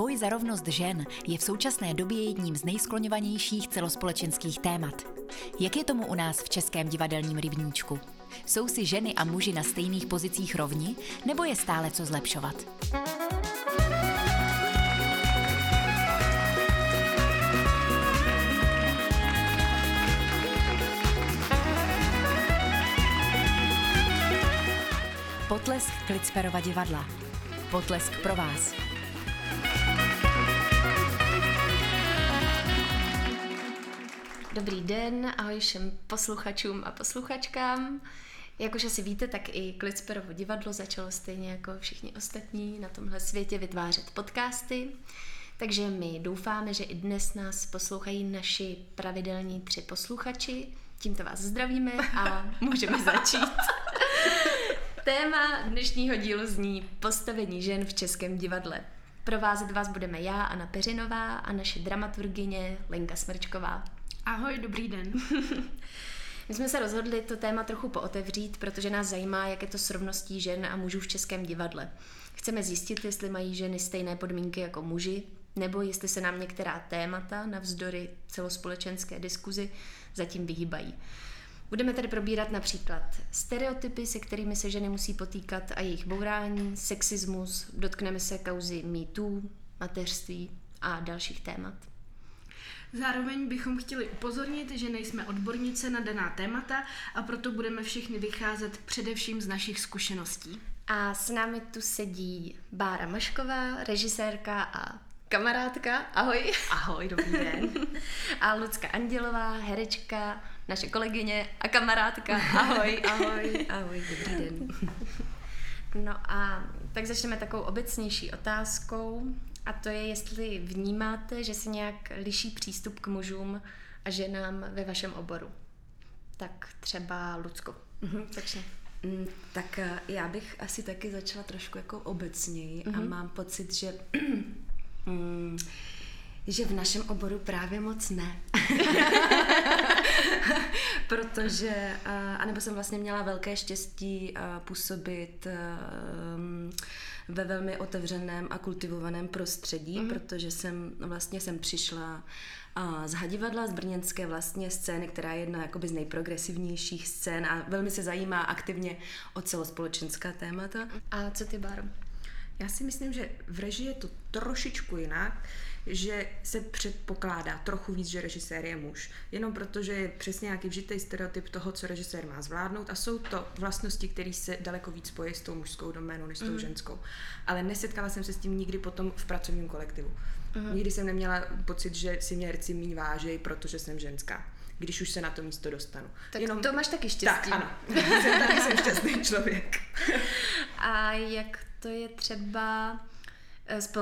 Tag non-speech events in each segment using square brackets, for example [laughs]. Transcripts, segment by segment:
Boj za rovnost žen je v současné době jedním z nejskloňovanějších celospolečenských témat. Jak je tomu u nás v Českém divadelním rybníčku? Jsou si ženy a muži na stejných pozicích rovni, nebo je stále co zlepšovat? Potlesk Klicperova divadla. Potlesk pro vás. Dobrý den, ahoj všem posluchačům a posluchačkám. Jak už asi víte, tak i Klicperovo divadlo začalo stejně jako všichni ostatní na tomhle světě vytvářet podcasty. Takže my doufáme, že i dnes nás poslouchají naši pravidelní tři posluchači. Tímto vás zdravíme a [laughs] můžeme začít. [laughs] Téma dnešního dílu zní postavení žen v českém divadle. Provázet vás budeme já, Anna Peřinová a naše dramaturgině Lenka Smrčková. Ahoj, dobrý den. [laughs] My jsme se rozhodli to téma trochu pootevřít, protože nás zajímá, jak je to s rovností žen a mužů v českém divadle. Chceme zjistit, jestli mají ženy stejné podmínky jako muži, nebo jestli se nám některá témata navzdory celospolečenské diskuzi zatím vyhýbají. Budeme tady probírat například stereotypy, se kterými se ženy musí potýkat a jejich bourání, sexismus, dotkneme se kauzy MeToo, mateřství a dalších témat. Zároveň bychom chtěli upozornit, že nejsme odbornice na daná témata a proto budeme všechny vycházet především z našich zkušeností. A s námi tu sedí Bára Mašková, režisérka a kamarádka. Ahoj. Ahoj, dobrý den. [laughs] a Lucka Andělová, herečka, naše kolegyně a kamarádka. Ahoj. [laughs] ahoj, ahoj, dobrý den. No a tak začneme takovou obecnější otázkou. A to je, jestli vnímáte, že se nějak liší přístup k mužům a ženám ve vašem oboru. Tak třeba Lucko. Mhm, začne. Mm, tak eh, já bych asi taky začala trošku jako obecněji mm-hmm. a mhm. mám pocit, že [clears throat] mm, že v našem oboru právě moc ne. [laughs] [laughs] Protože, uh, anebo jsem vlastně měla velké štěstí uh, působit uh, ve velmi otevřeném a kultivovaném prostředí, mm. protože jsem vlastně jsem přišla a z Hadivadla, z brněnské vlastně scény, která je jedna jakoby z nejprogresivnějších scén a velmi se zajímá aktivně o celospolečenská témata. A co ty, Báro? Já si myslím, že v režii je to trošičku jinak že se předpokládá trochu víc, že režisér je muž. Jenom protože je přesně nějaký vžitý stereotyp toho, co režisér má zvládnout a jsou to vlastnosti, které se daleko víc spojí s tou mužskou doménou než s tou mm. ženskou. Ale nesetkala jsem se s tím nikdy potom v pracovním kolektivu. Mm. Nikdy jsem neměla pocit, že si mě herci méně vážejí, protože jsem ženská když už se na to místo dostanu. Tak Jenom... to máš taky štěstí. Tak, ano. [laughs] jsem taky jsem šťastný člověk. [laughs] A jak to je třeba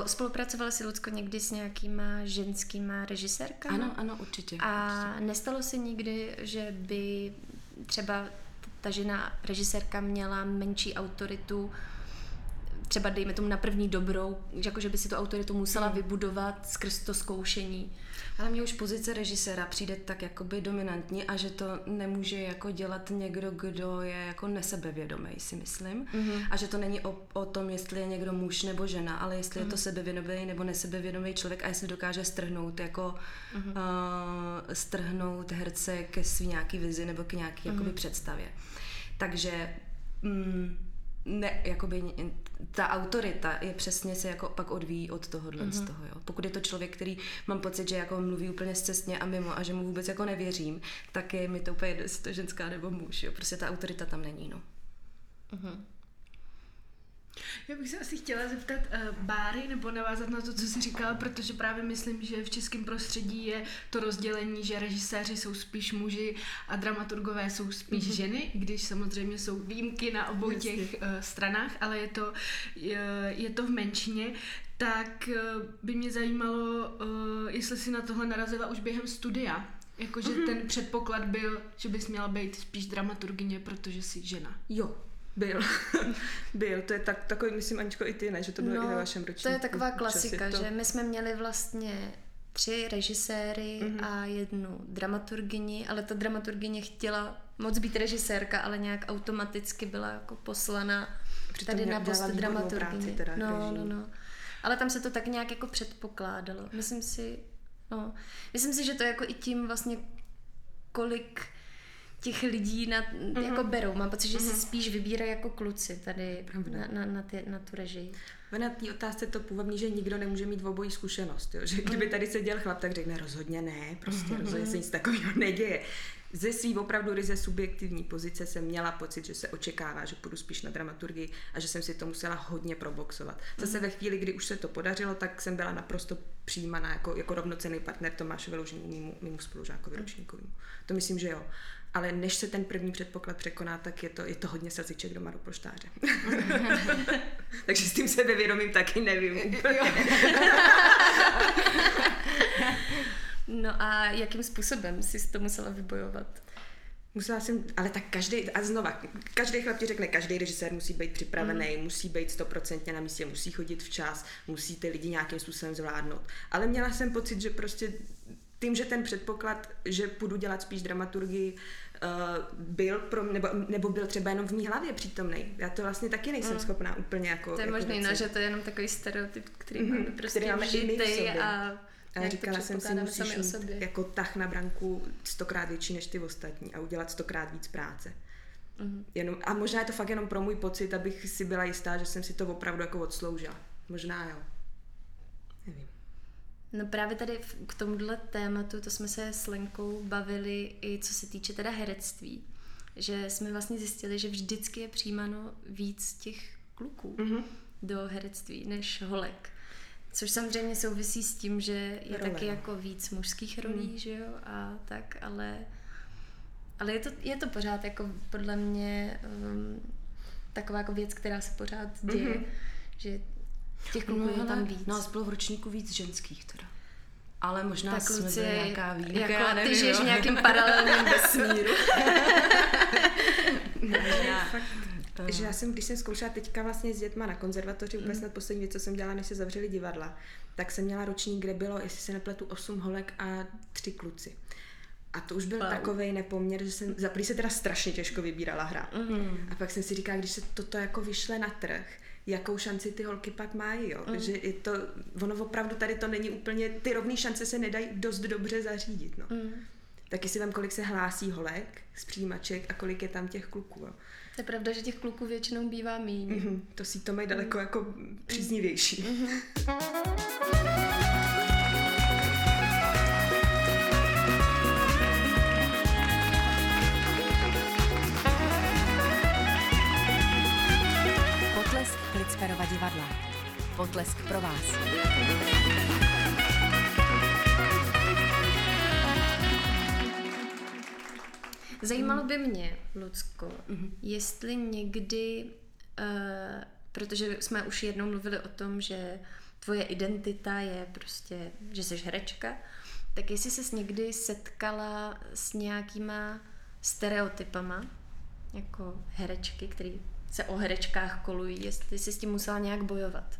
spolupracovala si Lucko někdy s nějakýma ženskýma režisérkami? Ano, ano, určitě. A určitě. nestalo se nikdy, že by třeba ta žena režisérka měla menší autoritu třeba dejme tomu na první dobrou, že jako že by si tu autoritu musela hmm. vybudovat skrz to zkoušení. Ale mě už pozice režiséra přijde tak jakoby dominantní a že to nemůže jako dělat někdo, kdo je jako nesebevědomý, si myslím. Mm-hmm. A že to není o, o tom, jestli je někdo muž nebo žena, ale jestli mm-hmm. je to mhm. sebevědomý nebo nesebevědomý člověk a jestli dokáže strhnout jako mm-hmm. uh, strhnout herce ke svý nějaký vizi nebo k nějaký mm-hmm. jakoby představě. Takže mm, ne, jakoby ta autorita je přesně se jako pak odvíjí od tohohle mm-hmm. z toho, jo. Pokud je to člověk, který mám pocit, že jako mluví úplně zcestně a mimo a že mu vůbec jako nevěřím, tak je mi to úplně jedno, jestli to ženská nebo muž, jo. Prostě ta autorita tam není, no. Mm-hmm. Já bych se asi chtěla zeptat uh, Báry nebo navázat na to, co jsi říkala, protože právě myslím, že v českém prostředí je to rozdělení, že režiséři jsou spíš muži a dramaturgové jsou spíš mm-hmm. ženy, když samozřejmě jsou výjimky na obou Jasně. těch uh, stranách, ale je to, je, je to v menšině. Tak uh, by mě zajímalo, uh, jestli si na tohle narazila už během studia, Jakože mm-hmm. ten předpoklad byl, že bys měla být spíš dramaturgině, protože jsi žena. Jo, byl. [laughs] byl. To je tak, takový, myslím, Aničko, i ty, ne? Že to bylo no, i ve vašem ročníku. To je taková klasika, to... že my jsme měli vlastně tři režiséry mm-hmm. a jednu dramaturgyni, ale ta dramaturgyně chtěla moc být režisérka, ale nějak automaticky byla jako poslana Přitom tady na post dramaturgyně. Teda no, no, no. Ale tam se to tak nějak jako předpokládalo. Myslím si, no, myslím si, že to jako i tím vlastně, kolik těch lidí na, mm-hmm. jako berou. Mám pocit, že mm-hmm. si spíš vybírají jako kluci tady na, na, na, ty, na tu režii. Na té otázce to původní, že nikdo nemůže mít v obojí zkušenost. Jo? Že kdyby tady seděl chlap, tak řekne rozhodně ne, prostě rozhodně se nic takového neděje. Ze svý opravdu ryze subjektivní pozice jsem měla pocit, že se očekává, že půjdu spíš na dramaturgii a že jsem si to musela hodně proboxovat. Zase ve chvíli, kdy už se to podařilo, tak jsem byla naprosto přijímaná jako, jako rovnocený partner Tomáše Veloužení, mimo, mimo spolužákovi ročníkovému. To myslím, že jo ale než se ten první předpoklad překoná, tak je to, je to hodně slziček doma do poštáře. [laughs] Takže s tím sebevědomím taky nevím úplně. [laughs] no a jakým způsobem jsi to musela vybojovat? Musela jsem, ale tak každý, a znova, každý chlap ti řekne, každý režisér musí být připravený, mm. musí být stoprocentně na místě, musí chodit včas, musí ty lidi nějakým způsobem zvládnout. Ale měla jsem pocit, že prostě tím, že ten předpoklad, že půjdu dělat spíš dramaturgii, uh, byl pro mě, nebo, nebo byl třeba jenom v mý hlavě přítomný. Já to vlastně taky nejsem mm. schopná úplně jako... To je jako možný, no, že to je jenom takový stereotyp, který mm-hmm, máme prostě který máme vžitej a a říkala jsem si, musíš mít jako tah na branku stokrát větší než ty ostatní a udělat stokrát víc práce. Mm. Jenom, a možná je to fakt jenom pro můj pocit, abych si byla jistá, že jsem si to opravdu jako odsloužila. Možná jo. No právě tady k tomuhle tématu, to jsme se s Lenkou bavili i co se týče teda herectví. Že jsme vlastně zjistili, že vždycky je přijímáno víc těch kluků mm-hmm. do herectví než holek. Což samozřejmě souvisí s tím, že je Role. taky no. jako víc mužských rolí, mm. že jo, a tak, ale, ale je, to, je to pořád jako podle mě um, taková jako věc, která se pořád děje, mm-hmm. že Těch kluků no, je tam víc. Nás bylo v ročníku víc ženských teda. Ale možná tak jsme byli nějaká výjimka, jako já nevím, ty žiješ v nějakém paralelním [laughs] vesmíru. [laughs] já, [laughs] fakt, že já jsem, když jsem zkoušela teďka vlastně s dětma na konzervatoři, úplně mm. snad poslední věc, co jsem dělala, než se zavřeli divadla, tak jsem měla ročník, kde bylo, jestli se nepletu, osm holek a tři kluci. A to už byl wow. takový nepoměr, že jsem, za se teda strašně těžko vybírala hra. Mm. A pak jsem si říkala, když se toto jako vyšle na trh, jakou šanci ty holky pak mají, jo. Mm. Že je to, ono opravdu tady to není úplně, ty rovné šance se nedají dost dobře zařídit, no. Mm. Taky si tam, kolik se hlásí holek z přijímaček a kolik je tam těch kluků, jo. To je pravda, že těch kluků většinou bývá méně. Mm-hmm. To si to mají daleko mm. jako příznivější. Mm-hmm. [laughs] Klicperova divadla. Potlesk pro vás. Zajímalo by mě, Lucko, mm-hmm. jestli někdy, uh, protože jsme už jednou mluvili o tom, že tvoje identita je prostě, že jsi herečka, tak jestli jsi někdy setkala s nějakýma stereotypama, jako herečky, který se o herečkách kolují, jestli jsi s tím musela nějak bojovat.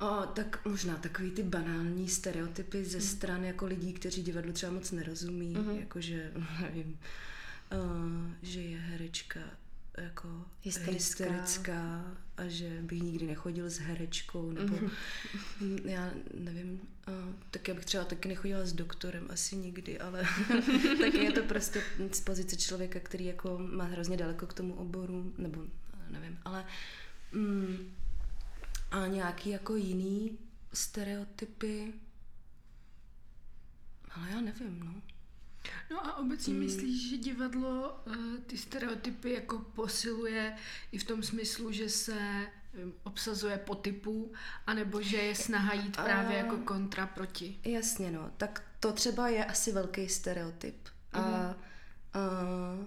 O, tak možná takový ty banální stereotypy ze mm. stran jako lidí, kteří divadlu třeba moc nerozumí, mm-hmm. jakože, [laughs] nevím, uh, že je herečka jako hysterická. hysterická a že bych nikdy nechodil s herečkou, nebo mm-hmm. [laughs] já nevím, uh, tak já bych třeba taky nechodila s doktorem asi nikdy, ale [laughs] taky je to prostě z pozice člověka, který jako má hrozně daleko k tomu oboru, nebo nevím, ale mm, a nějaký jako jiný stereotypy, ale já nevím, no. No a obecně hmm. myslíš, že divadlo uh, ty stereotypy jako posiluje i v tom smyslu, že se obsazuje po typu, anebo že je snaha jít právě uh, jako kontra proti? Jasně, no. Tak to třeba je asi velký stereotyp. Uh-huh. A uh,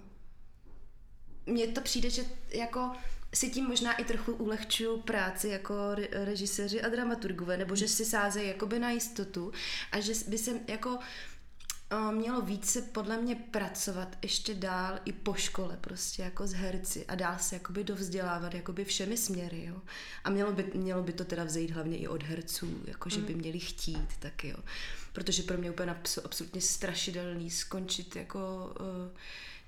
mně to přijde, že jako si tím možná i trochu ulehčuju práci jako režiséři a dramaturgové, nebo že si sázejí jakoby na jistotu a že by se jako mělo více podle mě pracovat ještě dál i po škole prostě jako s herci a dál se jakoby dovzdělávat jakoby všemi směry, jo. A mělo by, mělo by to teda vzejít hlavně i od herců, jako že by mm. měli chtít taky, jo. protože pro mě úplně absolutně strašidelný skončit jako uh,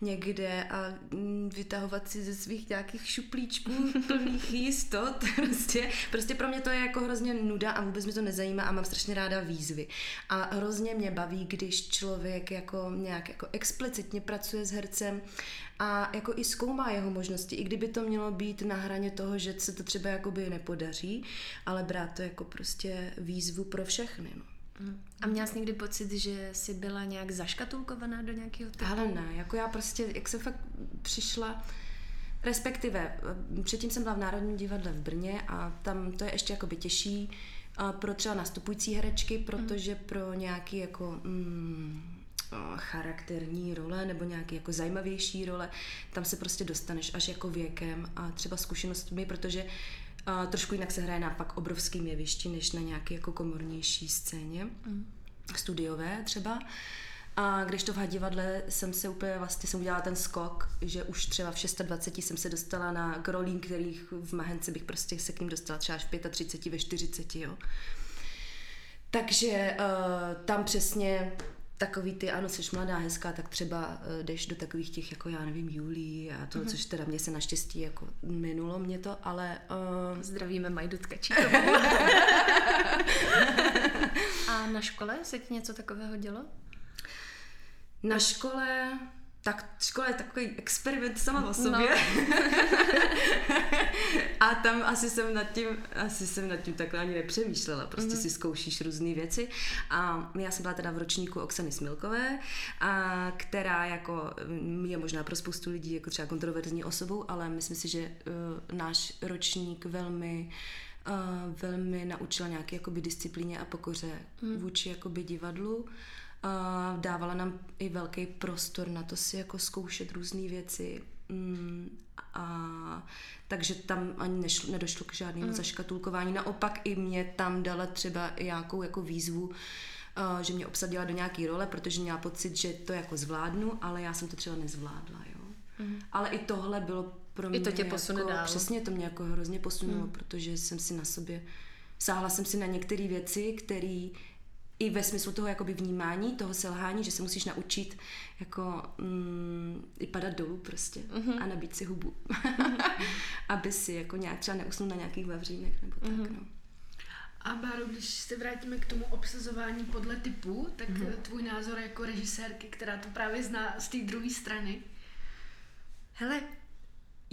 někde a mm, vytahovat si ze svých nějakých šuplíčků [laughs] plných jistot. [laughs] Prostě, prostě pro mě to je jako hrozně nuda a vůbec mi to nezajímá a mám strašně ráda výzvy. A hrozně mě baví, když člověk jako nějak jako explicitně pracuje s hercem a jako i zkoumá jeho možnosti, i kdyby to mělo být na hraně toho, že se to třeba jakoby nepodaří, ale brát to jako prostě výzvu pro všechny. No. A měla jsi někdy pocit, že jsi byla nějak zaškatulkovaná do nějakého typu? Ale ne, jako já prostě, jak jsem fakt přišla, respektive předtím jsem byla v Národním divadle v Brně a tam to je ještě jakoby těžší pro třeba nastupující herečky, protože pro nějaký jako mm, charakterní role nebo nějaký jako zajímavější role, tam se prostě dostaneš až jako věkem a třeba zkušenostmi, protože a trošku jinak se hraje na pak obrovským jevišti, než na nějaké jako komornější scéně, mm. studiové třeba. A když to v hadivadle jsem se úplně vlastně jsem udělala ten skok, že už třeba v 26 jsem se dostala na grolín, kterých v Mahence bych prostě se k ním dostala třeba až v 35, ve 40, jo. Takže uh, tam přesně takový ty, ano, jsi mladá, hezká, tak třeba uh, jdeš do takových těch, jako já nevím, Julí a to, uh-huh. což teda mě se naštěstí jako minulo mě to, ale... Uh... Zdravíme Majdu Tkačí. [laughs] a na škole se ti něco takového dělo? Na škole tak škola je takový experiment sama o sobě. No. [laughs] a tam asi jsem nad tím, asi jsem nad tím takhle ani nepřemýšlela. Prostě mm-hmm. si zkoušíš různé věci. A já jsem byla teda v ročníku Oksany Smilkové, a která jako mm, je možná pro spoustu lidí jako třeba kontroverzní osobou, ale myslím si, že uh, náš ročník velmi uh, velmi naučila nějaké jakoby disciplíně a pokoře mm. vůči jakoby divadlu a dávala nám i velký prostor na to si jako zkoušet různé věci. Mm, a, takže tam ani nešlo, nedošlo k žádnému mm. zaškatulkování. Naopak i mě tam dala třeba i nějakou jako výzvu, uh, že mě obsadila do nějaké role, protože měla pocit, že to jako zvládnu, ale já jsem to třeba nezvládla. Jo. Mm. Ale i tohle bylo pro mě I to tě posune jako, dál. Přesně to mě jako hrozně posunulo, mm. protože jsem si na sobě sáhla jsem si na některé věci, které i ve smyslu toho jakoby vnímání, toho selhání, že se musíš naučit jako mm, i padat dolů prostě mm-hmm. a nabít si hubu. Mm-hmm. [laughs] Aby si jako nějak třeba neusnul na nějakých vavřínech nebo tak, mm-hmm. no. A Báro, když se vrátíme k tomu obsazování podle typu, tak mm-hmm. tvůj názor jako režisérky, která to právě zná z té druhé strany? Hele,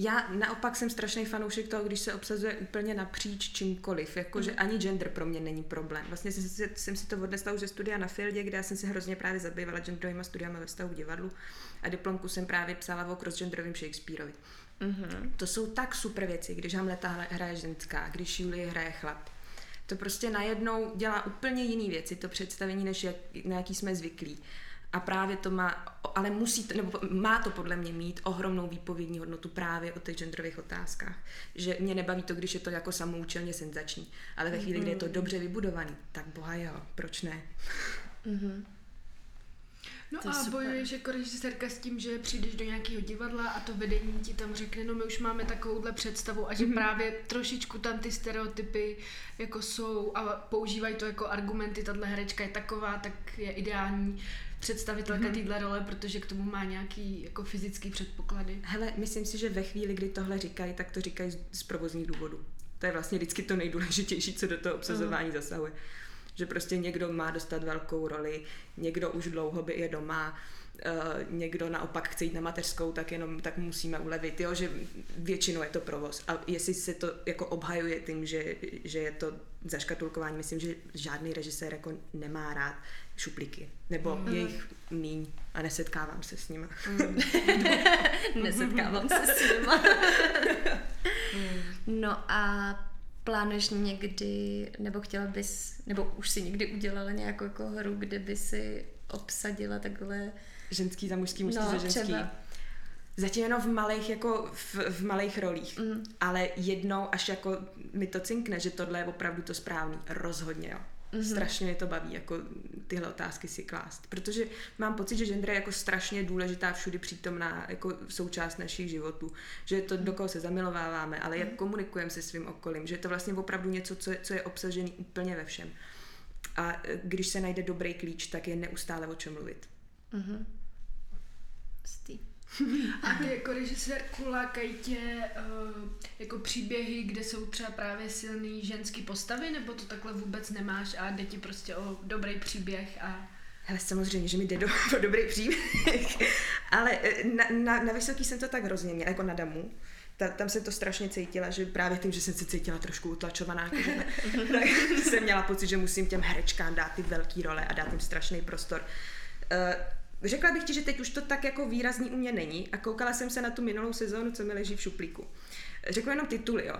já naopak jsem strašný fanoušek toho, když se obsazuje úplně napříč čímkoliv, jakože mm. ani gender pro mě není problém. Vlastně jsem si, jsem si to odnesla už ze studia na Fieldě, kde já jsem se hrozně právě zabývala genderovými studiami ve vztahu k divadlu a diplomku jsem právě psala o crossgenderovém Shakespeareovi. Mm-hmm. To jsou tak super věci, když Hamleta hraje ženská, když Julie hraje chlap. To prostě najednou dělá úplně jiné věci, to představení, než jak, na jaký jsme zvyklí. A právě to má, ale musí nebo má to podle mě mít ohromnou výpovědní hodnotu právě o těch genderových otázkách. Že mě nebaví to, když je to jako samoučelně senzační, ale ve chvíli, kdy je to mhm. dobře vybudovaný, tak boha jo, proč ne? Mm-hmm. No to a super. bojuješ jako režisérka s tím, že přijdeš do nějakého divadla a to vedení ti tam řekne, no my už máme takovouhle představu a že mm-hmm. právě trošičku tam ty stereotypy jako jsou a používají to jako argumenty, tahle herečka je taková, tak je ideální představitelka mm-hmm. téhle role, protože k tomu má nějaký jako fyzický předpoklady. Hele, myslím si, že ve chvíli, kdy tohle říkají, tak to říkají z provozních důvodů. To je vlastně vždycky to nejdůležitější, co do toho obsazování mm. zasahuje. Že prostě někdo má dostat velkou roli, někdo už dlouho by je doma, Uh, někdo naopak chce jít na mateřskou, tak jenom tak musíme ulevit, jo, že většinou je to provoz. A jestli se to jako obhajuje tím, že, že je to zaškatulkování, myslím, že žádný režisér jako nemá rád šuplíky, nebo mm. jejich míň a nesetkávám se s nimi. Mm. [laughs] nesetkávám se s nimi. [laughs] no a plánuješ někdy, nebo chtěla bys, nebo už si někdy udělala nějakou jako hru, kde by si obsadila takhle ženský za mužský, mužský no, za ženský. Třeba. Zatím jenom v malých, jako v, v malých rolích. Mm. Ale jednou, až jako mi to cinkne, že tohle je opravdu to správný, rozhodně jo. Mm-hmm. Strašně mě to baví, jako tyhle otázky si klást. Protože mám pocit, že gender je jako strašně důležitá všudy přítomná jako součást našich životů. Že je to, do koho se zamilováváme, ale jak mhm. komunikujeme se svým okolím. Že je to vlastně opravdu něco, co je, co je obsažené úplně ve všem. a eh, když se najde dobrý klíč, tak je neustále o čem mluvit. Mhm. Stý. [laughs] A ty jako režisérku lákají tě uh, jako příběhy, kde jsou třeba právě silný ženský postavy, nebo to takhle vůbec nemáš a jde ti prostě o dobrý příběh a... Hele, samozřejmě, že mi jde do, [laughs] do dobrý příběh, [laughs] ale eh, na, na, na Vysoký jsem to tak hrozně měla, jako na Damu. Ta, tam jsem to strašně cítila, že právě tím, že jsem se cítila trošku utlačovaná, jako že, tak jsem měla pocit, že musím těm herečkám dát ty velké role a dát jim strašný prostor. Uh, Řekla bych ti, že teď už to tak jako výrazný u mě není a koukala jsem se na tu minulou sezónu, co mi leží v šuplíku. Řeknu jenom tituly, jo.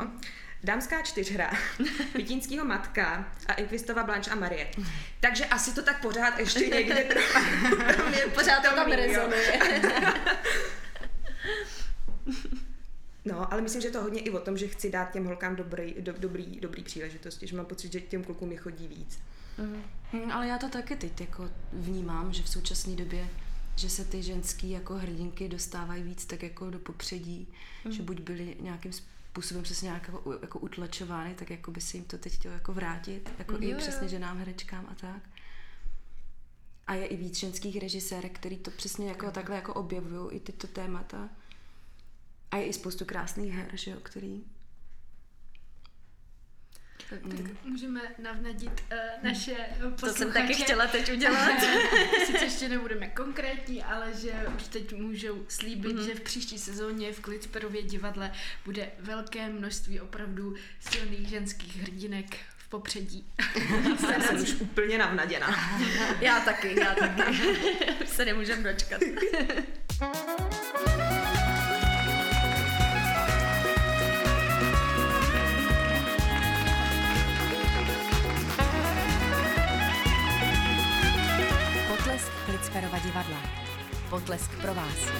Dámská čtyřhra, [laughs] Pitínskýho matka a Inkvistova Blanche a Marie. Takže asi to tak pořád ještě někde trochu. [laughs] Pořád to tam rezonuje. No, ale myslím, že to hodně i o tom, že chci dát těm holkám dobrý, do, dobrý, dobrý příležitosti, že mám pocit, že těm klukům je chodí víc. Hmm, ale já to taky teď jako vnímám, že v současné době že se ty ženský jako hrdinky dostávají víc tak jako do popředí, mm. že buď byly nějakým způsobem přesně nějak jako, jako utlačovány, tak jako by se jim to teď chtělo jako vrátit, jako jo, i přesně jo. ženám, herečkám a tak. A je i víc ženských režisérek, který to přesně jako takhle jako objevují i tyto témata. A je i spoustu krásných her, že jo, který tak můžeme navnadit uh, naše posluchače. To jsem taky chtěla teď [laughs] udělat. Sice ještě nebudeme konkrétní, ale že už teď můžou slíbit, mm-hmm. že v příští sezóně v Klitsperově divadle bude velké množství opravdu silných ženských hrdinek v popředí. [laughs] Já jsem už úplně navnaděná. já taky, já taky. [laughs] se nemůžem dočkat. Šperova divadla. Potlesk pro vás.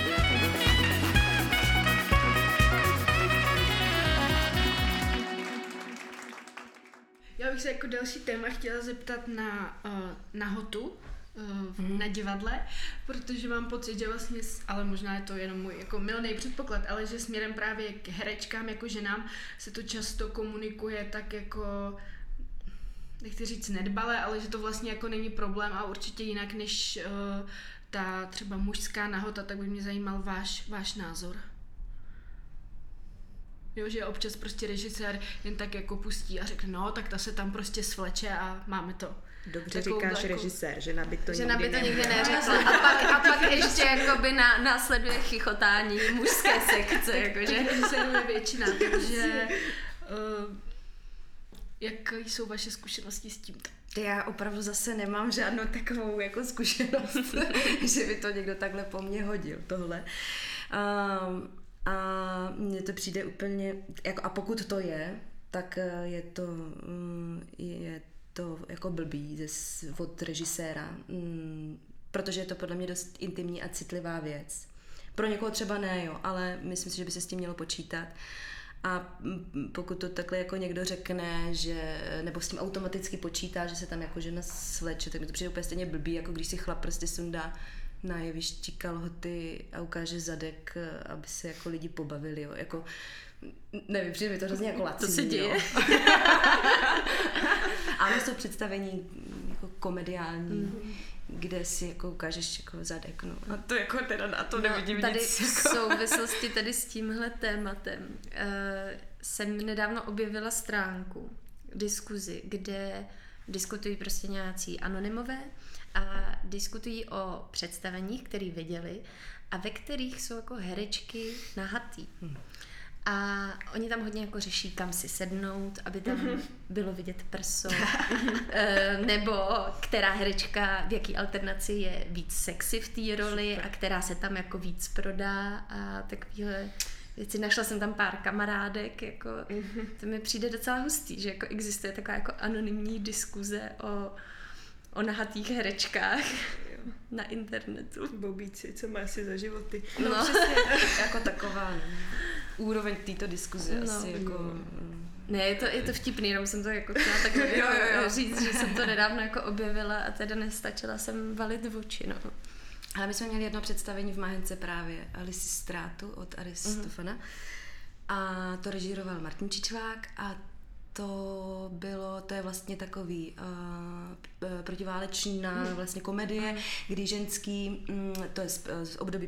Já bych se jako další téma chtěla zeptat na uh, nahotu, uh, mm. na divadle, protože mám pocit, že vlastně, ale možná je to jenom můj jako milný předpoklad, ale že směrem právě k herečkám jako ženám se to často komunikuje tak jako nechci říct nedbalé, ale že to vlastně jako není problém a určitě jinak než uh, ta třeba mužská nahota, tak by mě zajímal váš, váš názor. Jo, že občas prostě režisér jen tak jako pustí a řekne, no, tak ta se tam prostě svleče a máme to. Dobře Takovou říkáš jako, režisér, žena by to žena nikdy by to nikdy neřekla. A pak, a pak ještě jakoby na, následuje chichotání mužské sekce. Jakože. Režisérů je většina, takže uh, jak jsou vaše zkušenosti s tímto? Já opravdu zase nemám žádnou takovou jako zkušenost, [laughs] že by to někdo takhle po mně hodil, tohle. Um, a mně to přijde úplně, jako, a pokud to je, tak eh, je to, um, je to jako blbý ze, od režiséra, um, protože je to podle mě dost intimní a citlivá věc. Pro někoho třeba ne, jo, ale myslím si, že by se s tím mělo počítat. Uh, a pokud to takhle jako někdo řekne, že, nebo s tím automaticky počítá, že se tam jako žena sleče, tak mi to přijde úplně stejně blbý, jako když si chlap prostě sundá na jevišti kalhoty a ukáže zadek, aby se jako lidi pobavili, jo. Jako, nevím, přijde mi to hrozně jako laciný, To se děje. [laughs] Ale jsou představení jako komediální. Mm-hmm kde si jako ukážeš jako zadek, no. A to jako teda na to no, nevidím tady nic. v jako... souvislosti tady s tímhle tématem uh, jsem nedávno objevila stránku, diskuzi, kde diskutují prostě nějací anonymové a diskutují o představeních, které viděli a ve kterých jsou jako herečky nahatý. Hmm. A oni tam hodně jako řeší, kam si sednout, aby tam mhm. bylo vidět prso, [laughs] eh, nebo která herečka v jaký alternaci je víc sexy v té roli Super. a která se tam jako víc prodá a takovýhle věci. Našla jsem tam pár kamarádek, jako, mhm. to mi přijde docela hustý, že jako existuje taková jako anonymní diskuze o, o nahatých herečkách na internetu. Bobíci, co má si za životy. No, no přesně, [laughs] jako taková úroveň této diskuze no, asi jako... Mm. Ne, je to, je to vtipný, jenom jsem to jako chtěla tak [laughs] jo, jo, jo. [laughs] říct, že jsem to nedávno jako objevila a teda nestačila jsem valit v oči, no. Ale my jsme měli jedno představení v Mahence právě Alice Strátu od Aristofana mm-hmm. a to režíroval Martin Čičvák a to bylo, to je vlastně takový uh, protiválečná hmm. vlastně komedie, kdy ženský, mm, to je z, z období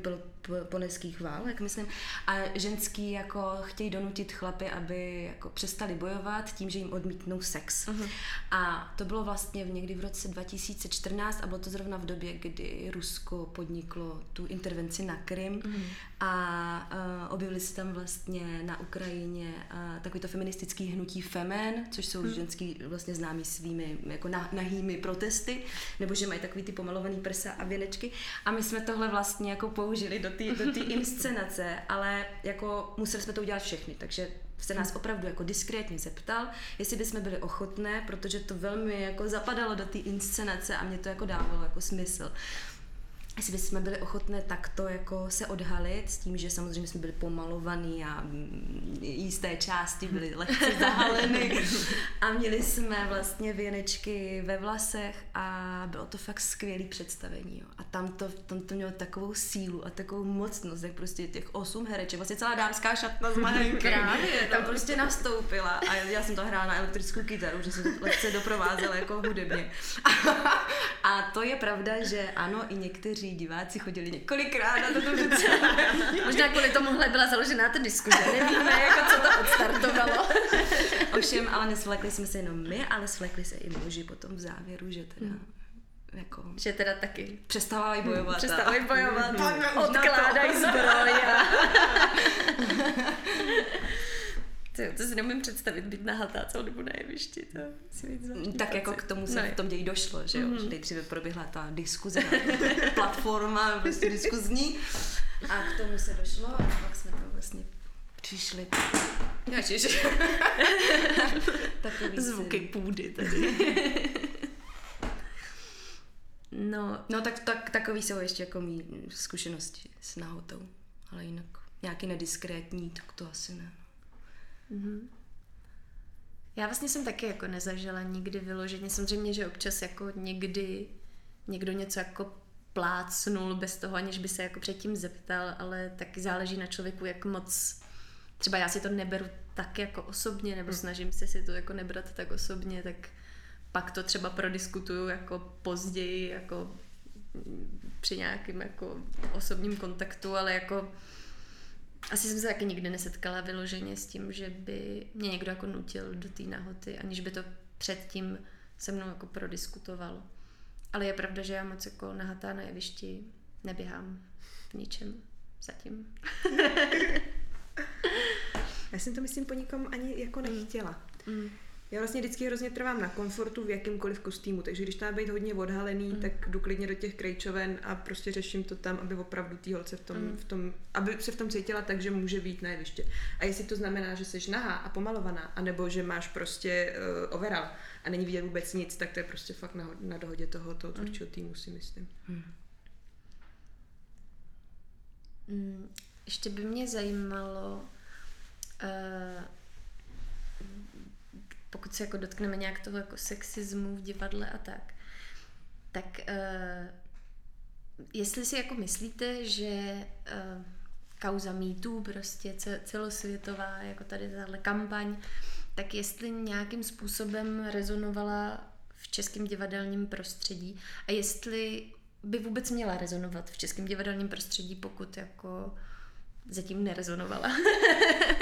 poneských válek, myslím, a ženský jako chtějí donutit chlapy, aby jako přestali bojovat tím, že jim odmítnou sex. Uh-huh. A to bylo vlastně v někdy v roce 2014 a bylo to zrovna v době, kdy Rusko podniklo tu intervenci na Krym uh-huh. a uh, objevili se tam vlastně na Ukrajině uh, takovýto feministický hnutí Femen, což jsou uh-huh. ženský vlastně známí svými jako nahými protesty, nebo že mají takový ty pomalovaný prsa a věnečky. A my jsme tohle vlastně jako použili do té do inscenace, ale jako museli jsme to udělat všechny, takže se nás opravdu jako diskrétně zeptal, jestli bychom byli ochotné, protože to velmi jako zapadalo do té inscenace a mě to jako dávalo jako smysl jestli bychom byli ochotné takto jako se odhalit s tím, že samozřejmě jsme byli pomalovaný a mm, jisté části byly lehce zahaleny [laughs] a měli jsme vlastně věnečky ve vlasech a bylo to fakt skvělé představení. Jo. A tam to, tam to mělo takovou sílu a takovou mocnost, jak prostě těch osm hereček, vlastně celá dámská šatna z [laughs] Právě, tam prostě nastoupila a já jsem to hrála na elektrickou kytaru, že jsem lehce doprovázela jako hudebně. [laughs] a to je pravda, že ano, i někteří diváci chodili několikrát na to [laughs] Možná kvůli tomuhle byla založená ta diskuze, nevíme, jako co to odstartovalo. [laughs] Ovšem, ale nesvlekli jsme se jenom my, ale svlekli se i muži potom v závěru, že teda hmm. Jako, že teda taky přestávají bojovat. Přestávají [laughs] bojovat, odkládají zbroj. A... To, to si nemůžu představit, být nahatá celou dobu na jevišti. To si mm, tak jako k tomu se no. v tom ději došlo, že jo? Mm-hmm. Že nejdříve proběhla ta diskuze, [laughs] platforma, prostě diskuzní. A k tomu se došlo a pak jsme to vlastně přišli. Ježiš. [laughs] Takový Zvuky půdy tady. [laughs] no, no tak, tak, takový jsou ještě jako mý zkušenosti s nahotou. Ale jinak nějaký nediskrétní, tak to asi ne. Mm-hmm. Já vlastně jsem taky jako nezažila nikdy vyloženě. Samozřejmě, že občas jako někdy někdo něco jako plácnul bez toho, aniž by se jako předtím zeptal, ale taky záleží na člověku, jak moc třeba já si to neberu tak jako osobně, nebo hmm. snažím se si to jako nebrat tak osobně, tak pak to třeba prodiskutuju jako později, jako při nějakém jako osobním kontaktu, ale jako asi jsem se taky nikdy nesetkala vyloženě s tím, že by mě někdo jako nutil do té nahoty, aniž by to předtím se mnou jako prodiskutoval. Ale je pravda, že já moc jako nahatá na jevišti neběhám v ničem zatím. [laughs] já jsem to myslím po nikom ani jako nechtěla. Mm. Já vlastně vždycky hrozně trvám na komfortu v jakýmkoliv kostýmu, takže když to má být hodně odhalený, mm. tak jdu klidně do těch krejčoven a prostě řeším to tam, aby opravdu tý holce v tom, mm. v tom, aby se v tom cítila tak, že může být na jeviště. A jestli to znamená, že jsi nahá a pomalovaná, anebo že máš prostě uh, overall a není vidět vůbec nic, tak to je prostě fakt na, na dohodě toho, toho mm. tvůrčího týmu, si myslím. Mm. Mm, ještě by mě zajímalo, uh, pokud se jako dotkneme nějak toho jako sexismu v divadle a tak, tak uh, jestli si jako myslíte, že uh, kauza mýtů, prostě celosvětová, jako tady tahle kampaň, tak jestli nějakým způsobem rezonovala v českém divadelním prostředí a jestli by vůbec měla rezonovat v českém divadelním prostředí, pokud jako zatím nerezonovala. [laughs]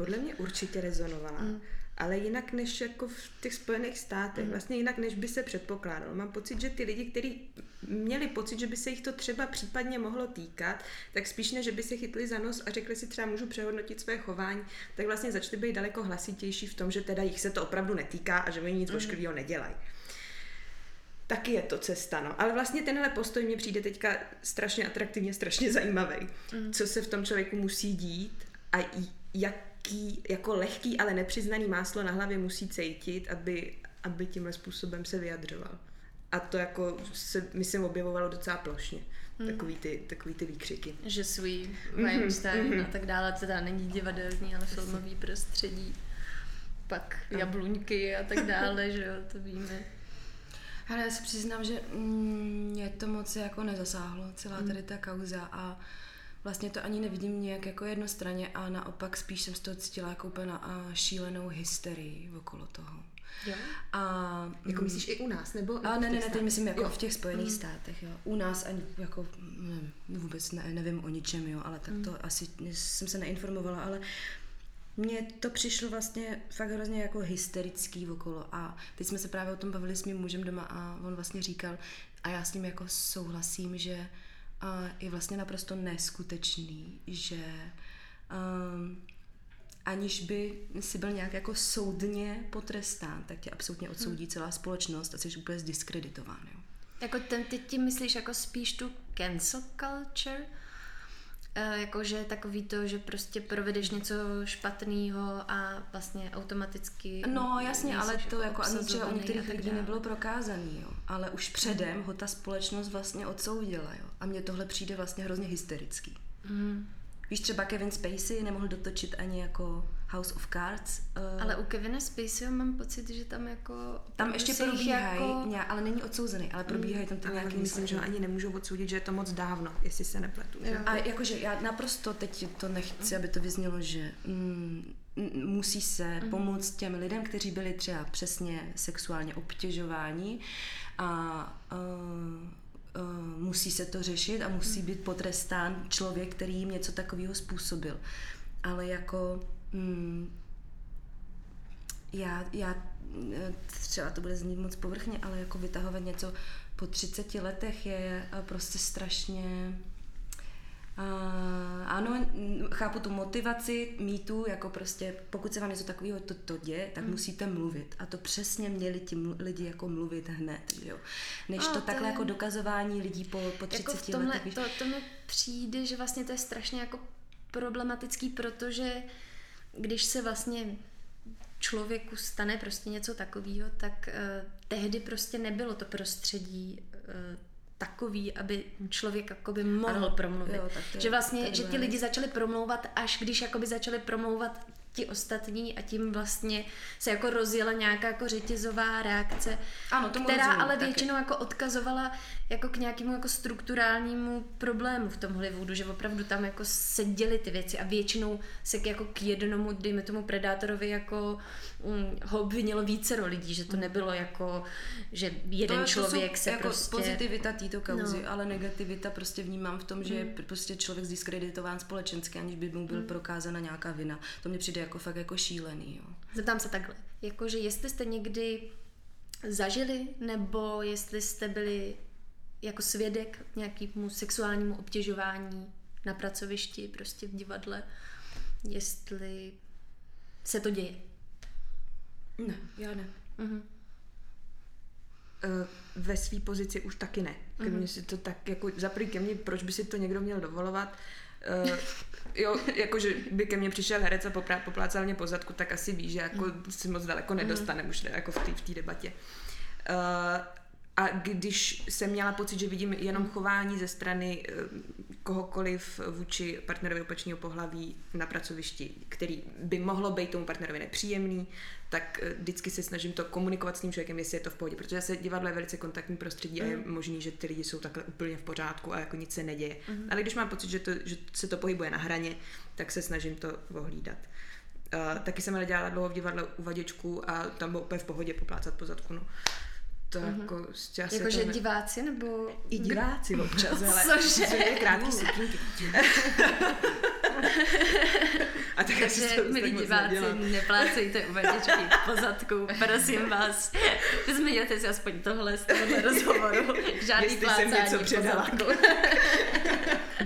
Podle mě určitě rezonovala. Mm ale jinak než jako v těch Spojených státech, mm. vlastně jinak než by se předpokládalo. Mám pocit, že ty lidi, kteří měli pocit, že by se jich to třeba případně mohlo týkat, tak spíš než, že by se chytli za nos a řekli si třeba můžu přehodnotit své chování, tak vlastně začali být daleko hlasitější v tom, že teda jich se to opravdu netýká a že oni nic mm. ošklivého nedělají taky je to cesta, no. Ale vlastně tenhle postoj mě přijde teďka strašně atraktivně, strašně zajímavý. Mm. Co se v tom člověku musí dít a jak lehký, jako lehký, ale nepřiznaný máslo na hlavě musí cítit, aby, aby tímhle způsobem se vyjadřoval. A to jako se, myslím, objevovalo docela plošně. Hmm. Takový, ty, takový ty výkřiky. Že svůj Weinstein mm-hmm. a tak dále, teda není divadelní, ale filmový prostředí. Pak jabluňky a tak dále, že jo, to víme. Ale já si přiznám, že mě to moc jako nezasáhlo, celá hmm. tady ta kauza a vlastně to ani nevidím nějak jako jednostranně a naopak spíš jsem z toho cítila jako úplně šílenou hysterii okolo toho. Jo. A, Jako mm, myslíš i u nás, nebo? a v ne, ne, ne, teď myslím jako Jo. v těch Spojených státech, jo. U nás ani jako, nevím, vůbec ne, nevím o ničem, jo, ale tak to asi jsem se neinformovala, ale mně to přišlo vlastně fakt hrozně jako hysterický okolo a teď jsme se právě o tom bavili s mým mužem doma a on vlastně říkal, a já s ním jako souhlasím, že a je vlastně naprosto neskutečný, že um, aniž by si byl nějak jako soudně potrestán, tak tě absolutně odsoudí celá společnost a jsi úplně zdiskreditován. Jo. Jako ten, ty tím myslíš jako spíš tu cancel culture? E, jakože takový to, že prostě provedeš něco špatného a vlastně automaticky No jasně, ale nejseš to jako ani třeba u některých lidí nebylo prokázaný, jo. Ale už předem ho ta společnost vlastně odsoudila, jo. A mně tohle přijde vlastně hrozně hysterický. Mm. Víš, třeba Kevin Spacey nemohl dotočit ani jako House of Cards. Uh, Ale u Kevina Spaceyho mám pocit, že tam jako... tam ještě probíhají, Jako... nějak, ale není odsouzený, ale probíhají tam ty Ale nějaký myslím, že ho ani nemůžou odsoudit, že je to moc dávno, jestli se nepletu. Jo. A jakože já naprosto teď to nechci, aby to vyznělo, že mm, musí se pomoct těm lidem, kteří byli třeba přesně sexuálně obtěžováni a uh, uh, musí se to řešit a musí být potrestán člověk, který jim něco takového způsobil. Ale jako mm, já, já eh, třeba to bude znít moc povrchně, ale jako vytahovat něco po 30 letech je eh, prostě strašně Uh, ano, chápu tu motivaci mýtu, jako prostě pokud se vám něco takového to, to děje, tak mm. musíte mluvit. A to přesně měli ti mlu- lidi jako mluvit hned, jo. Než A to to takhle je- jako dokazování lidí po, po 30 Jako v tomhle, letech. to, to mi přijde, že vlastně to je strašně jako problematický, protože když se vlastně člověku stane prostě něco takového, tak uh, tehdy prostě nebylo to prostředí uh, takový, aby člověk jakoby mohl Ano, promluvit. jo, tak to že vlastně, že ti lidi začali promlouvat, až když jakoby začali promlouvat ti ostatní a tím vlastně se jako rozjela nějaká jako řetězová reakce, Ano, tomu která rozumím ale taky. většinou jako odkazovala jako k nějakému jako strukturálnímu problému v tom Hollywoodu, že opravdu tam jako se děly ty věci a většinou se k, jako k jednomu, dejme tomu predátorovi jako um, ho obvinilo vícero lidí, že to nebylo jako, že jeden to, člověk to jsou se jako prostě... pozitivita této kauzy, No. ale negativita prostě vnímám v tom, že je prostě člověk zdiskreditován společensky, aniž by mu byl prokázána nějaká vina. To mě přijde jako fakt jako šílený, jo. Zeptám se takhle, jakože jestli jste někdy zažili, nebo jestli jste byli jako svědek nějakému sexuálnímu obtěžování na pracovišti, prostě v divadle, jestli se to děje. Ne, já ne. Mhm. Eh, ve své pozici už taky ne. Ke Mhm. mně si to tak, jako za prvý ke mně, proč by si to někdo měl dovolovat? Uh, [laughs] jo, jakože by ke mně přišel herec a poprá- poplácal mě po zadku, tak asi ví, že jako Mhm. si moc daleko nedostane už jako v té v té debatě. Uh, a když jsem měla pocit, že vidím jenom chování ze strany eh, kohokoliv vůči partnerovi opačného pohlaví na pracovišti, který by mohlo být tomu partnerovi nepříjemný, tak eh, vždycky se snažím to komunikovat s tím člověkem, jestli je to v pohodě, protože se divadlo je velice kontaktní prostředí a je možný, že ty lidi jsou takhle úplně v pořádku a jako nic se neděje. Ale když mám pocit, že, to, že se to pohybuje na hraně, tak se snažím to ohlídat. Uh, taky jsem ale dělala dlouho v divadle u vaděčku a tam bylo úplně v pohodě poplácat po zadku. No. To jako z čase Jakože to ne- diváci, nebo... i diváci občas, [laughs] ale Cože? krátký sukínky. [laughs] a tak Takže, to milí diváci, neplácejte [laughs] po zadku, prosím vás. Zmiňte si aspoň tohle z tohohle rozhovoru. Žádný Jestli jsem plácání něco po předala.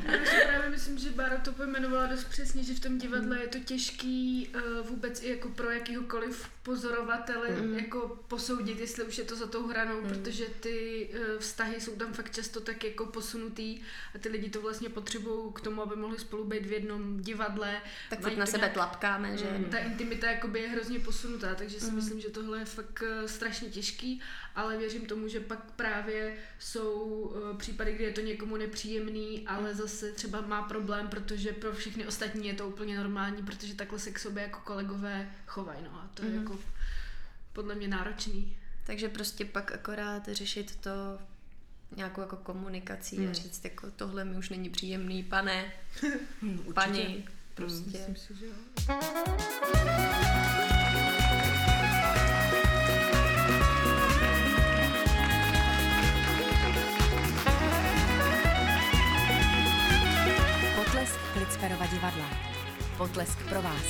Já si právě myslím, že Bára to pojmenovala dost přesně, že v tom divadle je to těžký uh, vůbec i jako pro jakýhokoliv pozorovatele mm. jako posoudit, jestli už je to za tou hranou, mm. protože ty uh, vztahy jsou tam fakt často tak jako posunutý a ty lidi to vlastně potřebují k tomu, aby mohli spolu být v jednom divadle. Tak furt na sebe nějak- tlapkáme, že? Ta intimita jakoby je hrozně posunutá, takže si myslím, že tohle je fakt eh, strašně těžký, ale věřím tomu, že pak právě jsou eh, případy, kdy je to někomu nepříjemný, ale zase třeba má problém, protože pro všechny ostatní je to úplně normální, protože takhle se k sobě jako kolegové chovají, no a to je jako podle mě náročný. Takže prostě pak akorát řešit to nějakou jako komunikací hmm. a říct jako tohle mi už není příjemný, pane, [laughs] Hmm, paní, prostě. Myslím si, že jo. Klicperova divadla. Potlesk pro vás.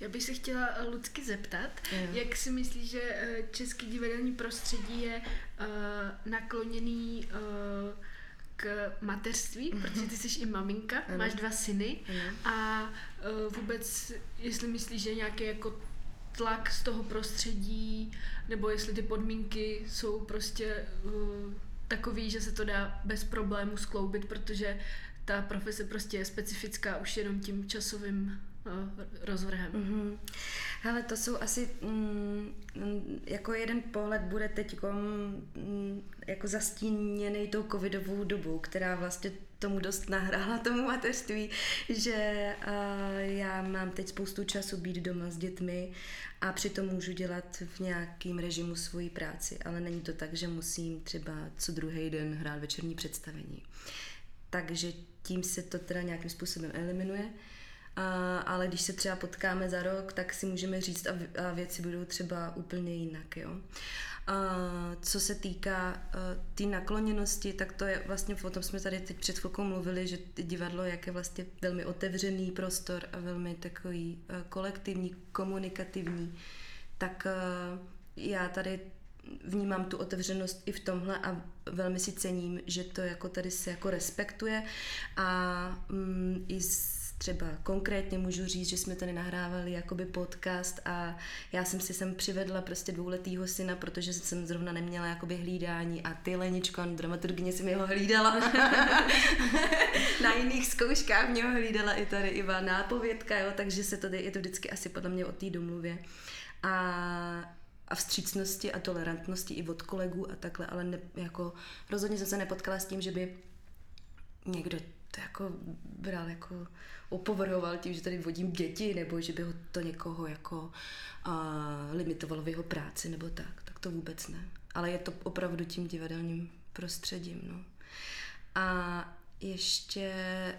Já bych se chtěla Lucky zeptat, jak si myslíš, že eh, český divadelní prostředí je uh, nakloněný uh, k mateřství, protože ty jsi i maminka, máš dva syny a uh, vůbec, jestli myslíš, že nějaký jako tlak z toho prostředí, nebo jestli ty podmínky jsou prostě uh, takový, že se to dá bez problému skloubit, protože ta profese prostě je specifická už jenom tím časovým rozvrhem. Mhm. Hele, to jsou asi, mm, jako jeden pohled bude teď mm, jako zastíněný tou covidovou dobou, která vlastně tomu dost nahrála [laughs] tomu mateřství, že uh, já mám teď spoustu času být doma s dětmi a přitom můžu dělat v nějakým režimu svoji práci, ale není to tak, že musím třeba co druhý den hrát večerní představení. Takže tím se to teda nějakým způsobem eliminuje. A, ale když se třeba potkáme za rok, tak si můžeme říct a, a věci budou třeba úplně jinak. Jo? A, co se týká té tý nakloněnosti, tak to je vlastně, o tom jsme tady teď před chvilkou mluvili, že divadlo, jak je vlastně velmi otevřený prostor a velmi takový kolektivní, komunikativní, tak já tady vnímám tu otevřenost i v tomhle a velmi si cením, že to jako tady se jako respektuje a mm, i z, třeba konkrétně můžu říct, že jsme tady nahrávali jakoby podcast a já jsem si sem přivedla prostě dvouletýho syna, protože jsem zrovna neměla jakoby hlídání a ty Leničko, dramaturgině si mi ho hlídala. [laughs] Na jiných zkouškách mě ho hlídala i tady Iva nápovědka, jo, takže se to, je to vždycky asi podle mě o té domluvě. A a vstřícnosti a tolerantnosti i od kolegů a takhle, ale ne, jako rozhodně jsem se nepotkala s tím, že by někdo to jako bral jako opovrhoval tím, že tady vodím děti, nebo že by ho to někoho jako a, limitovalo v jeho práci, nebo tak. Tak to vůbec ne. Ale je to opravdu tím divadelním prostředím, no. A ještě,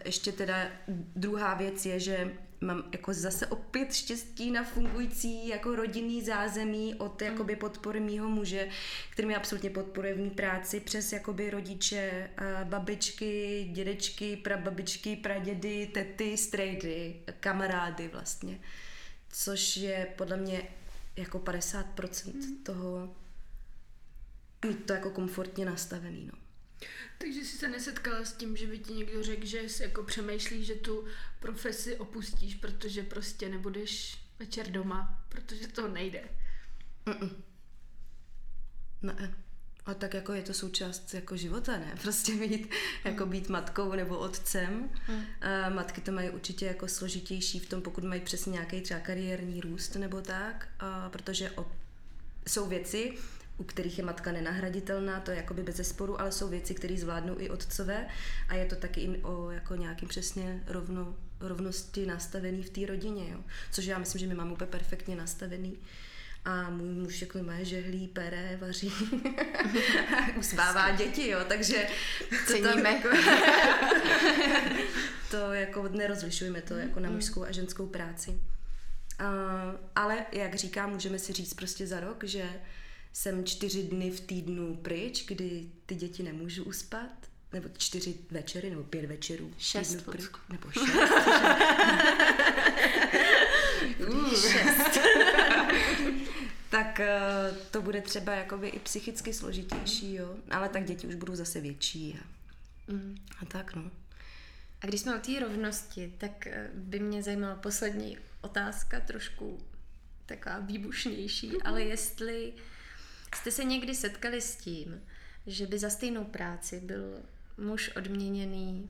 ještě teda druhá věc je, že mám jako zase opět štěstí na fungující jako rodinný zázemí od jakoby podpory mýho muže, který mě absolutně podporuje v mý práci přes jakoby rodiče, babičky, dědečky, prababičky, pradědy, tety, strejdy, kamarády vlastně. Což je podle mě jako 50% toho mít to jako komfortně nastavený, no. Takže jsi se nesetkala s tím, že by ti někdo řekl, že si jako přemýšlíš, že tu profesi opustíš, protože prostě nebudeš večer doma, protože to nejde. Ne. A tak jako je to součást jako života, ne? [laughs] Prostě být, jako být matkou nebo otcem. A matky to mají určitě jako složitější v tom, pokud mají přesně nějaký třeba kariérní růst nebo tak, a protože o, jsou věci, u kterých je matka nenahraditelná, to je jakoby bez zesporu, ale jsou věci, které zvládnou i otcové a je to taky i o jako nějakým přesně rovno, rovnosti nastavený v té rodině, jo. Což já myslím, že my máme úplně perfektně nastavený. A můj muž jako má žehlí, pere, vaří, uspává děti, jo, takže to tam Ceníme. jako, [laughs] to jako nerozlišujeme to jako na mužskou a ženskou práci. Uh, ale jak říkám, můžeme si říct prostě za rok, že jsem čtyři dny v týdnu pryč, kdy ty děti nemůžu uspat, nebo čtyři večery, nebo pět večerů. Šest, pryč, nebo šest. Uh. [laughs] Šest. [laughs] tak eh, to bude třeba jakoby i psychicky složitější, jo. Ale tak děti už budou zase větší a, Mm. a tak, no. A když jsme o té rovnosti, tak eh, by mě zajímala poslední otázka, trošku taková výbušnější, ale jestli jste se někdy setkali s tím, že by za stejnou práci byl muž odměněný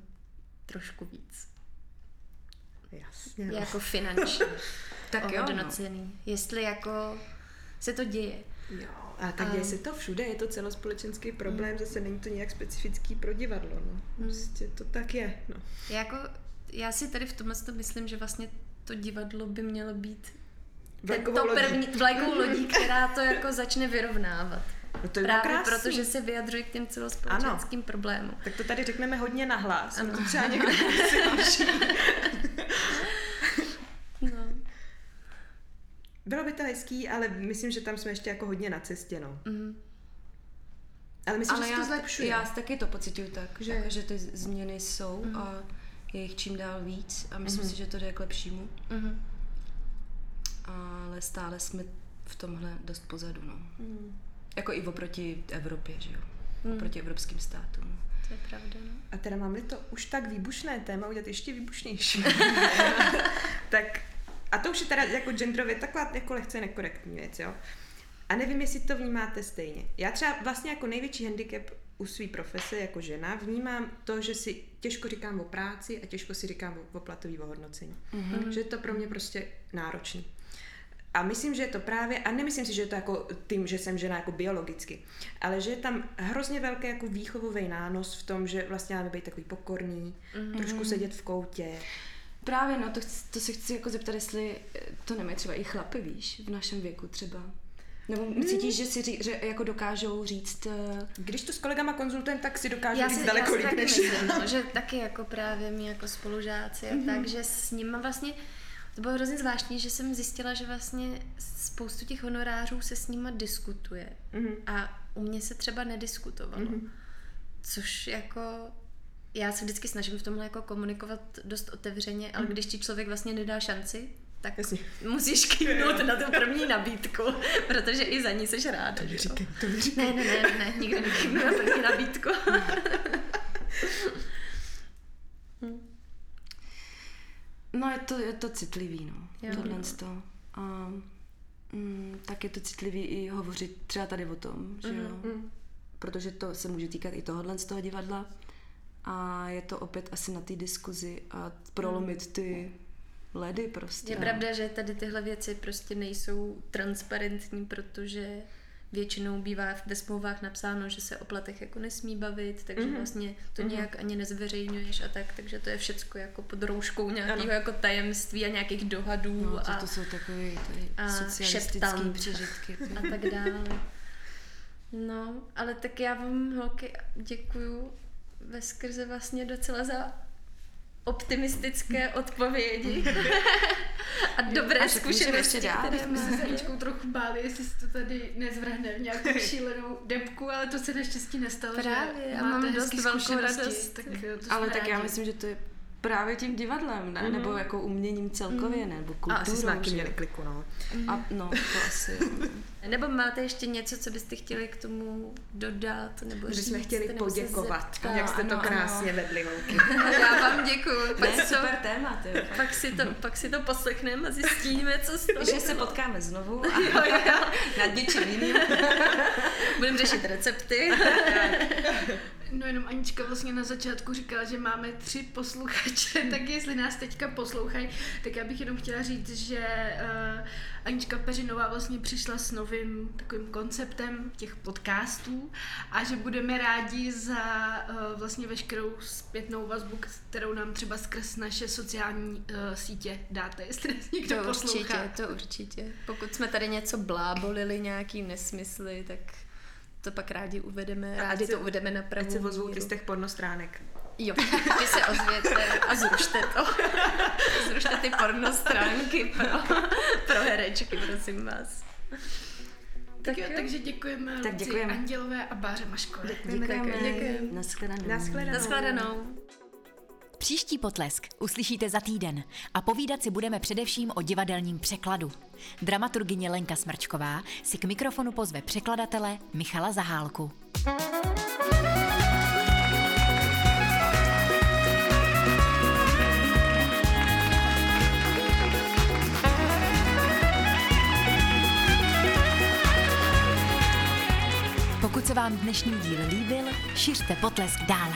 trošku víc, Jasně. jako finančně, [laughs] Tak jo, no. Jestli jako se to děje. Jo, a tak děje se to všude, je to celospolečenský problém, zase není to nějak specifický pro divadlo, no. Prostě to tak je, no. Jako, já si tady v tomhle to myslím, že vlastně to divadlo by mělo být Vlajkovou to první vlajkou lodí, která to jako začne vyrovnávat. No to je Právě krásný. protože se vyjadřují k těm celospolečenským problémům. Tak to tady řekneme hodně nahlas. Ano. To třeba někdo [laughs] si No. Bylo by to hezký, ale myslím, že tam jsme ještě jako hodně na cestě, no. Mhm. Ale myslím, Ale že se já, to zlepšuje. já taky to pocituju tak, Že- že, jako, že ty změny jsou Mhm. a je jich čím dál víc a myslím Mhm. si, že to jde k lepšímu, Mhm. Ale stále jsme v tomhle dost pozadu, no. Mm. Jako i oproti Evropě, že jo? Mm. Oproti evropským státům. To je pravda, no. A teda mám-li to už tak výbušné téma udělat ještě výbušnější. [laughs] tak a to už je teda jako genderově taková jako lehce nekorektní věc, jo. A nevím, jestli to vnímáte stejně. Já třeba vlastně jako největší handicap u své profese jako žena vnímám to, že si těžko říkám o práci a těžko si říkám o, o platový ohodnocení. Mhm. Že je to pro mě prostě náročný. A myslím, že je to právě, a nemyslím si, že je to jako tím, že jsem žena jako biologicky, ale že je tam hrozně velký jako výchovový nános v tom, že vlastně máme být takový pokorný, mm-hmm. trošku sedět v koutě. Právě, no, to, chci- to se chci jako zeptat, jestli to nemají třeba i chlapy, víš, v našem věku třeba. Nebo cítíš, že si ří, že jako dokážou říct, eh, Když to s kolegama konzultujeme, tak si dokážu Já říct si, daleko já si líp taky než myslím, no, že taky jako právě mi jako spolužáci a Mhm. tak, že s nimi vlastně, to bylo hrozně zvláštní, že jsem zjistila, že vlastně spoustu těch honorářů se s nima diskutuje Mhm. a u mě se třeba nediskutovalo. Mhm. Což jako já se vždycky snažím v tomhle jako komunikovat dost otevřeně, ale když ti člověk vlastně nedá šanci, tak Jasně. musíš kývnout na tu první nabídku, [laughs] protože i za ní seš ráda. to mi říkej. Ne, ne, ne, ne, nikdo nekývnu na první nabídku. [laughs] [laughs] no je to, je to citlivý, no, Jo, tohle no. to. A mm, tak je to citlivý i hovořit třeba tady o tom, že jo, Mhm. protože to se může týkat i tohohle z toho divadla a je to opět asi na té diskuzi a prolomit ty ledy prostě. Je pravda, že tady tyhle věci prostě nejsou transparentní, protože většinou bývá ve smlouvách napsáno, že se o platech jako nesmí bavit, takže Mhm. vlastně to Mhm. nějak ani nezveřejňuješ a tak, takže to je všecko jako pod rouškou nějakého Ano. jako tajemství a nějakých dohadů No, to, a, to jsou takové a socialistické přežitky. [laughs] a tak dále. No, ale tak já vám holky děkuju ve skrze vlastně docela za optimistické odpovědi [laughs] a dobré A zkušenosti, ještě dál. které My se s. Aničkou trochu báli, jestli se to tady nezvrhne v nějakou [laughs] šílenou debku, ale to se naštěstí nestalo, Právě, že já máte mám hezký dost velkou zkušenosti, radost. Tak, jo, to Ale jsme tak já rádi. myslím, že to je právě tím divadlem, ne? Mhm. Nebo jako uměním celkově, Mhm. nebo A kulturou. asi jsme měli kliku, no. A, no, to asi jo. [laughs] Nebo máte ještě něco, co byste chtěli k tomu dodat? Nebo Že jsme chtěli poděkovat, zeptat? jak jste to ano, krásně vedli, holky. [laughs] Já vám děkuju. Pak, Ne, si to, super téma, ty pak, si to, pak si to poslechneme a zjistíme, co z toho Že se potkáme znovu a [laughs] Jo, jo. nad něčím jiným. Budeme řešit recepty. [laughs] No jenom Anička vlastně na začátku říkala, že máme tři posluchače, [laughs] tak jestli nás teďka poslouchají, tak já bych jenom chtěla říct, že uh, Anička Peřinová vlastně přišla s novým takovým konceptem těch podcastů a že budeme rádi za uh, vlastně veškerou zpětnou vazbu, kterou nám třeba skrz naše sociální uh, sítě dáte, jestli nás někdo To poslouchá. určitě, to určitě. Pokud jsme tady něco blábolili, nějaký nesmysly, tak to pak rádi uvedeme, A rádi se- to uvedeme na pravou Ať se ozvou ty z těch pornostránek. Jo, [laughs] vy se ozvěte a zrušte to. [laughs] zrušte ty porno stránky pro, pro herečky, prosím vás. Tak jo, takže děkujeme Tak děkujeme. Andělové a Báře Maškové. Děkujeme. Děkujeme. Naschledanou. Naschledanou. Naschledanou. Příští potlesk uslyšíte za týden a povídat si budeme především o divadelním překladu. Dramaturgyně Lenka Smrčková si k mikrofonu pozve překladatele Michala Zahálku. Pokud se vám dnešní díl líbil, šiřte potlesk dále.